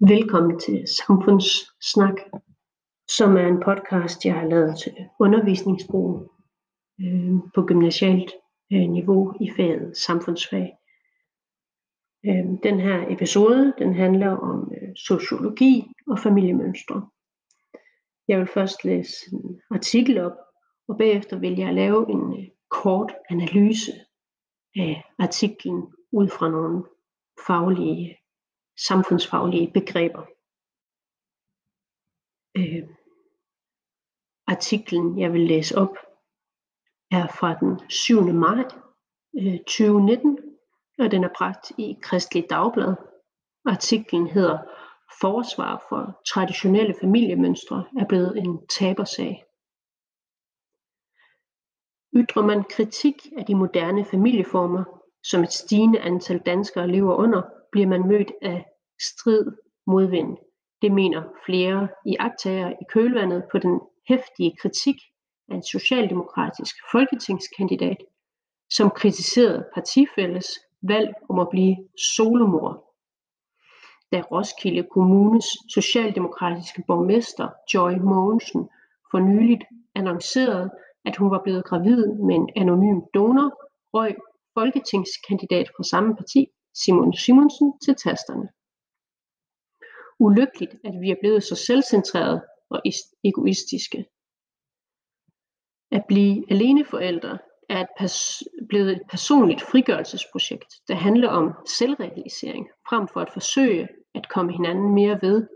Velkommen til Samfundssnak, som er en podcast, jeg har lavet til undervisningsbrug øh, på gymnasialt øh, niveau i faget samfundsfag. Øh, den her episode den handler om øh, sociologi og familiemønstre. Jeg vil først læse en artikel op, og bagefter vil jeg lave en øh, kort analyse af artiklen ud fra nogle faglige samfundsfaglige begreber. Øh, artiklen, jeg vil læse op, er fra den 7. maj øh, 2019, og den er bragt i Kristelig Dagblad. Artiklen hedder Forsvar for traditionelle familiemønstre er blevet en tabersag. Ytrer man kritik af de moderne familieformer, som et stigende antal danskere lever under, bliver man mødt af strid modvind. Det mener flere i iagttagere i kølvandet på den hæftige kritik af en socialdemokratisk folketingskandidat, som kritiserede partifælles valg om at blive solomor. Da Roskilde Kommunes socialdemokratiske borgmester Joy Mogensen for nyligt annoncerede, at hun var blevet gravid med en anonym donor, røg folketingskandidat fra samme parti Simon Simonsen til tasterne. Ulykkeligt, at vi er blevet så selvcentrerede og egoistiske. At blive aleneforældre er et pers- blevet et personligt frigørelsesprojekt, der handler om selvrealisering, frem for at forsøge at komme hinanden mere ved,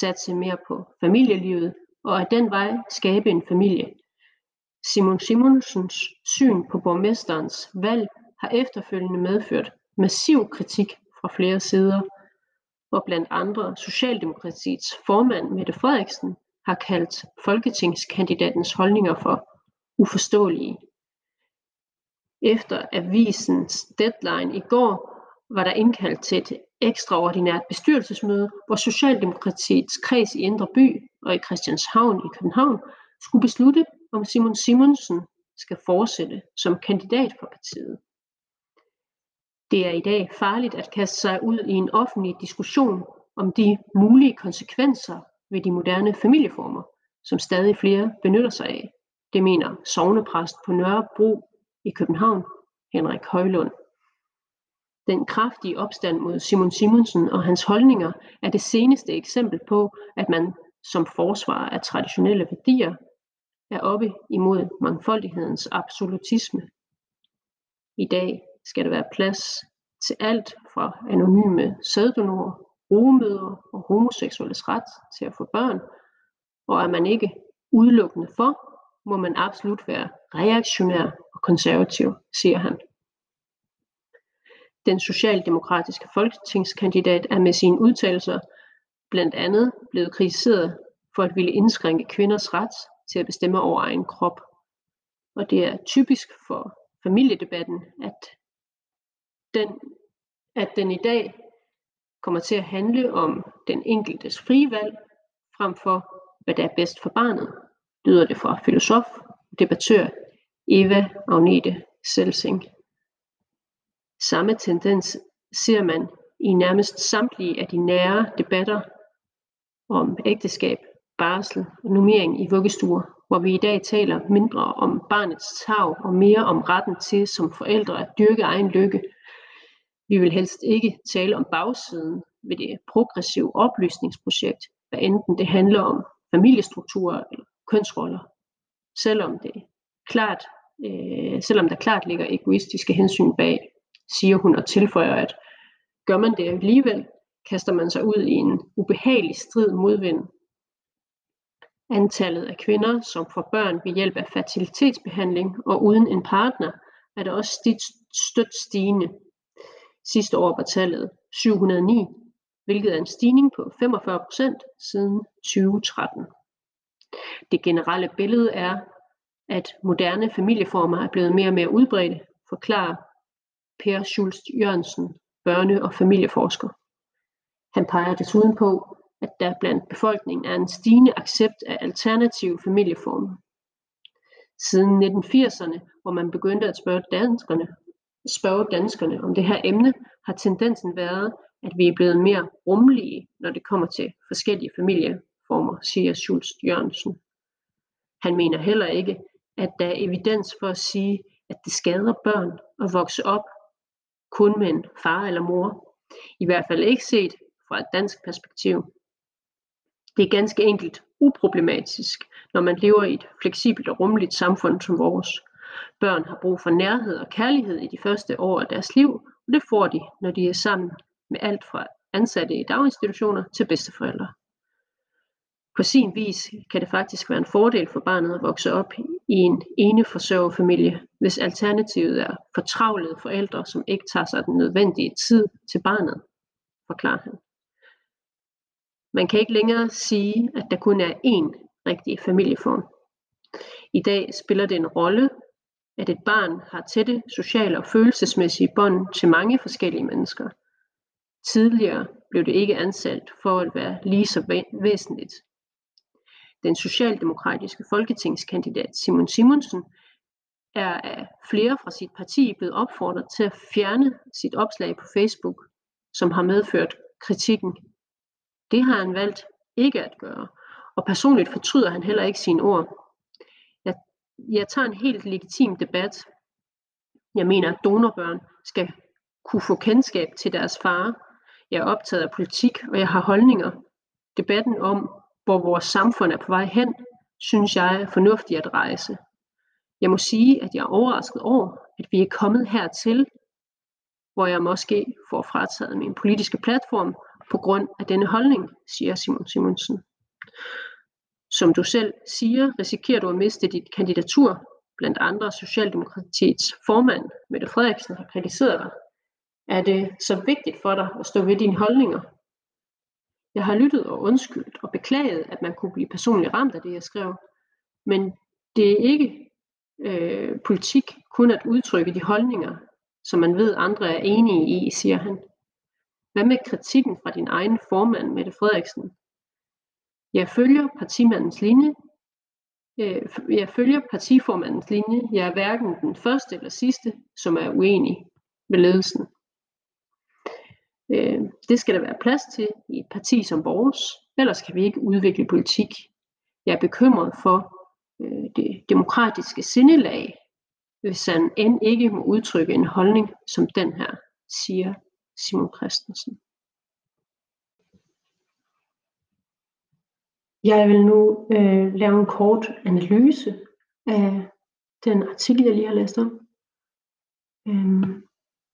satse mere på familielivet og at den vej skabe en familie. Simon Simonsens syn på borgmesterens valg har efterfølgende medført massiv kritik fra flere sider, og blandt andre Socialdemokratiets formand Mette Frederiksen har kaldt folketingskandidatens holdninger for uforståelige. Efter avisens deadline i går var der indkaldt til et ekstraordinært bestyrelsesmøde, hvor Socialdemokratiets kreds i Indre By og i Christianshavn i København skulle beslutte, om Simon Simonsen skal fortsætte som kandidat for partiet. Det er i dag farligt at kaste sig ud i en offentlig diskussion om de mulige konsekvenser ved de moderne familieformer, som stadig flere benytter sig af. Det mener sovnepræst på Nørrebro i København, Henrik Højlund. Den kraftige opstand mod Simon Simonsen og hans holdninger er det seneste eksempel på, at man som forsvar af traditionelle værdier er oppe imod mangfoldighedens absolutisme. I dag skal der være plads til alt fra anonyme sæddonorer, rugemødre og homoseksuelles ret til at få børn, og er man ikke udelukkende for, må man absolut være reaktionær og konservativ, siger han. Den socialdemokratiske folketingskandidat er med sine udtalelser blandt andet blevet kritiseret for at ville indskrænke kvinders ret til at bestemme over egen krop. Og det er typisk for familiedebatten, at den, at den i dag kommer til at handle om den enkeltes frie valg, frem for hvad der er bedst for barnet, lyder det fra filosof og debattør Eva Agnete Selsing. Samme tendens ser man i nærmest samtlige af de nære debatter om ægteskab, barsel og nummering i vuggestuer, hvor vi i dag taler mindre om barnets tag og mere om retten til som forældre at dyrke egen lykke vi vil helst ikke tale om bagsiden ved det progressive oplysningsprojekt, hvad enten det handler om familiestrukturer eller kønsroller, selvom det klart, øh, selvom der klart ligger egoistiske hensyn bag, siger hun og tilføjer, at gør man det alligevel, kaster man sig ud i en ubehagelig strid modvind. Antallet af kvinder, som får børn ved hjælp af fertilitetsbehandling og uden en partner, er der også stødt stigende. Sidste år var tallet 709, hvilket er en stigning på 45 procent siden 2013. Det generelle billede er, at moderne familieformer er blevet mere og mere udbredte, forklarer Per Schulz Jørgensen, børne- og familieforsker. Han peger desuden på, at der blandt befolkningen er en stigende accept af alternative familieformer. Siden 1980'erne, hvor man begyndte at spørge danskerne spørge danskerne om det her emne, har tendensen været, at vi er blevet mere rummelige, når det kommer til forskellige familieformer, siger Schultz Jørgensen. Han mener heller ikke, at der er evidens for at sige, at det skader børn at vokse op kun med en far eller mor. I hvert fald ikke set fra et dansk perspektiv. Det er ganske enkelt uproblematisk, når man lever i et fleksibelt og rummeligt samfund som vores. Børn har brug for nærhed og kærlighed i de første år af deres liv, og det får de, når de er sammen med alt fra ansatte i daginstitutioner til bedsteforældre. På sin vis kan det faktisk være en fordel for barnet at vokse op i en ene forsørgerfamilie, hvis alternativet er fortravlede forældre, som ikke tager sig den nødvendige tid til barnet, forklarer han. Man kan ikke længere sige, at der kun er én rigtig familieform. I dag spiller det en rolle, at et barn har tætte sociale og følelsesmæssige bånd til mange forskellige mennesker. Tidligere blev det ikke ansat for at være lige så væsentligt. Den socialdemokratiske folketingskandidat Simon Simonsen er af flere fra sit parti blevet opfordret til at fjerne sit opslag på Facebook, som har medført kritikken. Det har han valgt ikke at gøre, og personligt fortryder han heller ikke sine ord. Jeg, tager en helt legitim debat. Jeg mener, at donorbørn skal kunne få kendskab til deres far. Jeg er optaget af politik, og jeg har holdninger. Debatten om, hvor vores samfund er på vej hen, synes jeg er fornuftig at rejse. Jeg må sige, at jeg er overrasket over, at vi er kommet hertil, hvor jeg måske får frataget min politiske platform på grund af denne holdning, siger Simon Simonsen. Som du selv siger, risikerer du at miste dit kandidatur. Blandt andre Socialdemokratiets formand, Mette Frederiksen, har kritiseret dig. Er det så vigtigt for dig at stå ved dine holdninger? Jeg har lyttet og undskyldt og beklaget, at man kunne blive personligt ramt af det, jeg skrev. Men det er ikke øh, politik kun at udtrykke de holdninger, som man ved andre er enige i, siger han. Hvad med kritikken fra din egen formand, Mette Frederiksen? Jeg følger partimandens linje. Øh, jeg følger partiformandens linje. Jeg er hverken den første eller sidste, som er uenig med ledelsen. Øh, det skal der være plads til i et parti som vores, ellers kan vi ikke udvikle politik. Jeg er bekymret for øh, det demokratiske sindelag, hvis han end ikke må udtrykke en holdning som den her, siger Simon Christensen. Jeg vil nu øh, lave en kort analyse af den artikel, jeg lige har læst om. Øhm,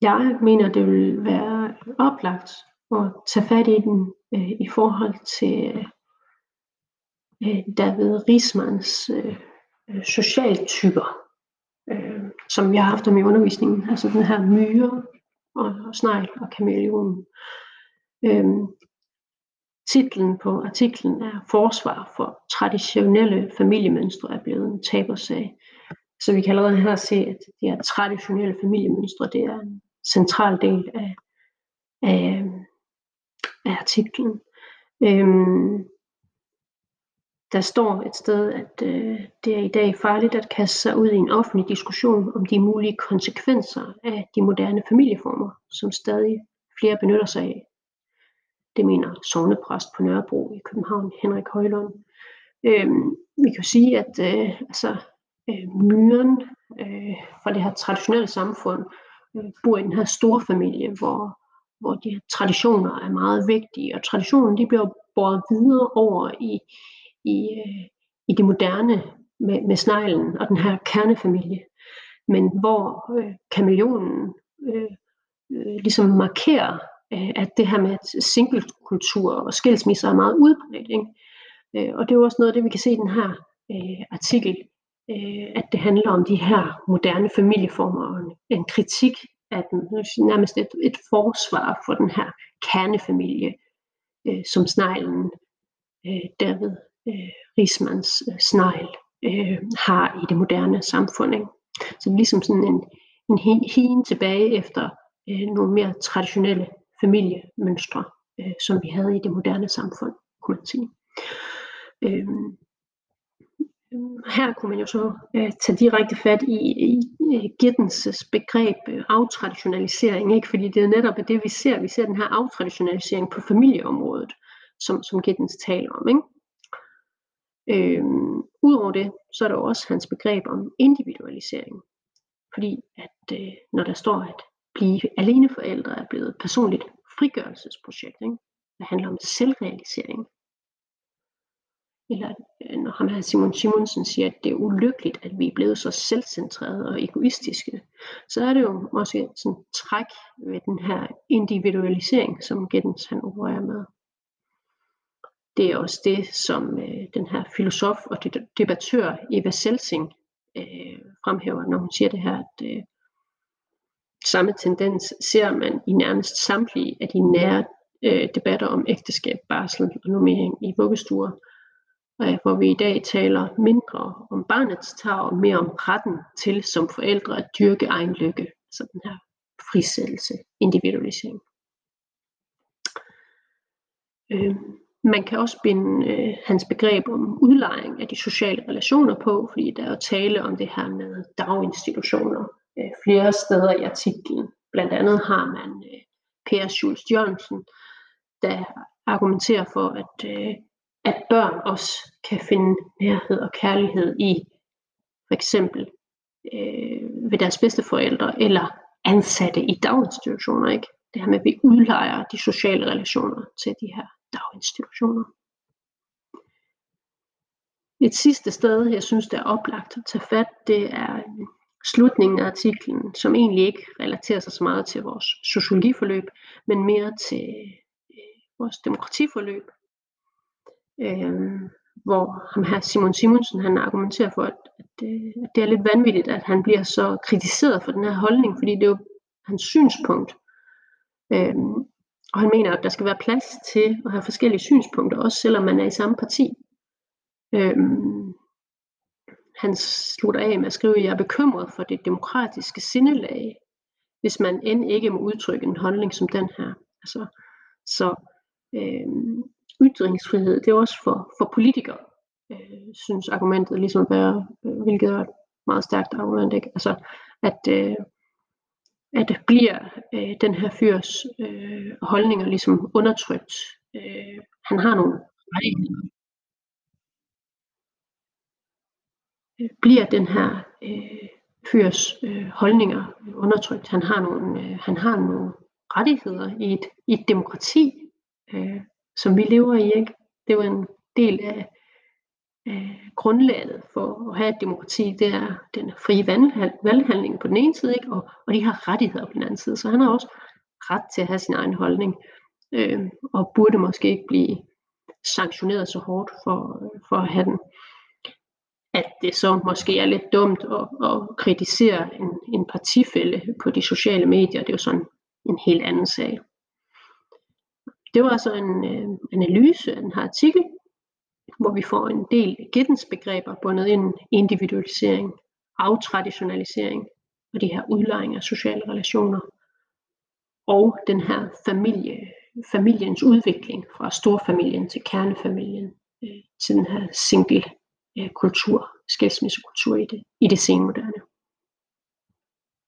jeg mener, det vil være oplagt at tage fat i den øh, i forhold til øh, David Riesmans øh, socialtyper, øh, som jeg har haft om i undervisningen. Altså den her myre og, og snegl og kameleon. Øhm, titlen på artiklen er Forsvar for traditionelle familiemønstre er blevet en tabersag. Så vi kan allerede her se, at de her traditionelle familiemønstre, det er en central del af, af, af artiklen. Øhm, der står et sted, at øh, det er i dag farligt at kaste sig ud i en offentlig diskussion om de mulige konsekvenser af de moderne familieformer, som stadig flere benytter sig af. Det mener sovnepræst på Nørrebro i København, Henrik Højlund. Øhm, vi kan sige, at øh, altså, øh, myren øh, fra det her traditionelle samfund øh, bor i den her store familie, hvor, hvor de her traditioner er meget vigtige, og traditionen de bliver båret videre over i, i, øh, i det moderne med, med sneglen og den her kernefamilie. Men hvor øh, kameleonen øh, øh, ligesom markerer, øh, at det her med singlekultur og skilsmisser er meget udbredt. Ikke? Øh, og det er jo også noget af det, vi kan se i den her øh, artikel, øh, at det handler om de her moderne familieformer og en, en kritik af den, nærmest et, et forsvar for den her kernefamilie, øh, som sneglen øh, David øh, Riesmans øh, snegl øh, har i det moderne samfund. Ikke? Så ligesom sådan en, en hien tilbage efter øh, nogle mere traditionelle familiemønstre, øh, som vi havde i det moderne samfund, kunne man sige. Øh, her kunne man jo så øh, tage direkte fat i, i, i Giddens begreb øh, aftraditionalisering, ikke? fordi det er netop det, vi ser. Vi ser den her aftraditionalisering på familieområdet, som, som Giddens taler om. Ikke? Øh, Udover det, så er der også hans begreb om individualisering. Fordi at øh, når der står, at blive alene forældre er blevet et personligt frigørelsesprojekt, ikke? det handler om selvrealisering, eller øh, når ham her Simon Simonsen siger, at det er ulykkeligt, at vi er blevet så selvcentrerede og egoistiske, så er det jo måske sådan træk ved den her individualisering, som Giddens han opererer med. Det er også det, som øh, den her filosof og debattør Eva Selsing øh, fremhæver, når hun siger det her, at øh, samme tendens ser man i nærmest samtlige af de nære øh, debatter om ægteskab, barsel og normering i vuggestuer, øh, hvor vi i dag taler mindre om barnets tag og mere om retten til som forældre at dyrke egen lykke, Så den her frisættelse, individualisering. Øh, man kan også binde øh, hans begreb om udlejring af de sociale relationer på, fordi der er jo tale om det her med daginstitutioner flere steder i artiklen. Blandt andet har man øh, Per Schulz Jørgensen, der argumenterer for, at, øh, at børn også kan finde nærhed og kærlighed i for eksempel øh, ved deres bedsteforældre eller ansatte i daginstitutioner. Ikke? Det her med, at vi udlejer de sociale relationer til de her daginstitutioner. Et sidste sted, jeg synes, det er oplagt at tage fat, det er øh, slutningen af artiklen, som egentlig ikke relaterer sig så meget til vores sociologiforløb, men mere til øh, vores demokratiforløb, øh, hvor ham her Simon Simonsen han argumenterer for, at, at, øh, at det er lidt vanvittigt, at han bliver så kritiseret for den her holdning, fordi det er jo hans synspunkt. Øh, og han mener, at der skal være plads til at have forskellige synspunkter, også selvom man er i samme parti. Øhm, han slutter af med at skrive, at jeg er bekymret for det demokratiske sindelag, hvis man end ikke må udtrykke en holdning som den her. Altså, så øh, ytringsfrihed, det er også for, for politikere, øh, synes argumentet ligesom at være, øh, hvilket er et meget stærkt argument, ikke? Altså, at, øh, at bliver øh, den her fyrs øh, holdninger ligesom undertrykt. Øh, han har nogle rettigheder. Øh, bliver den her øh, fyrs øh, holdninger undertrykt. Han har nogle, øh, han har nogle rettigheder i et, i et demokrati, øh, som vi lever i. Ikke? Det er jo en del af, øh, grundlaget for at have et demokrati, det er den frie valghandling på den ene side, ikke? Og, og de har rettigheder på den anden side. Så han har også ret til at have sin egen holdning, øh, og burde måske ikke blive sanktioneret så hårdt for, for at have den. At det så måske er lidt dumt at, at kritisere en, en partifælde på de sociale medier, det er jo sådan en helt anden sag. Det var altså en øh, analyse af den her artikel, hvor vi får en del Giddens begreber bundet ind individualisering, aftraditionalisering og de her udlejringer af sociale relationer, og den her familie, familiens udvikling fra storfamilien til kernefamilien, øh, til den her single øh, kultur, skilsmissekultur i det, i det senmoderne.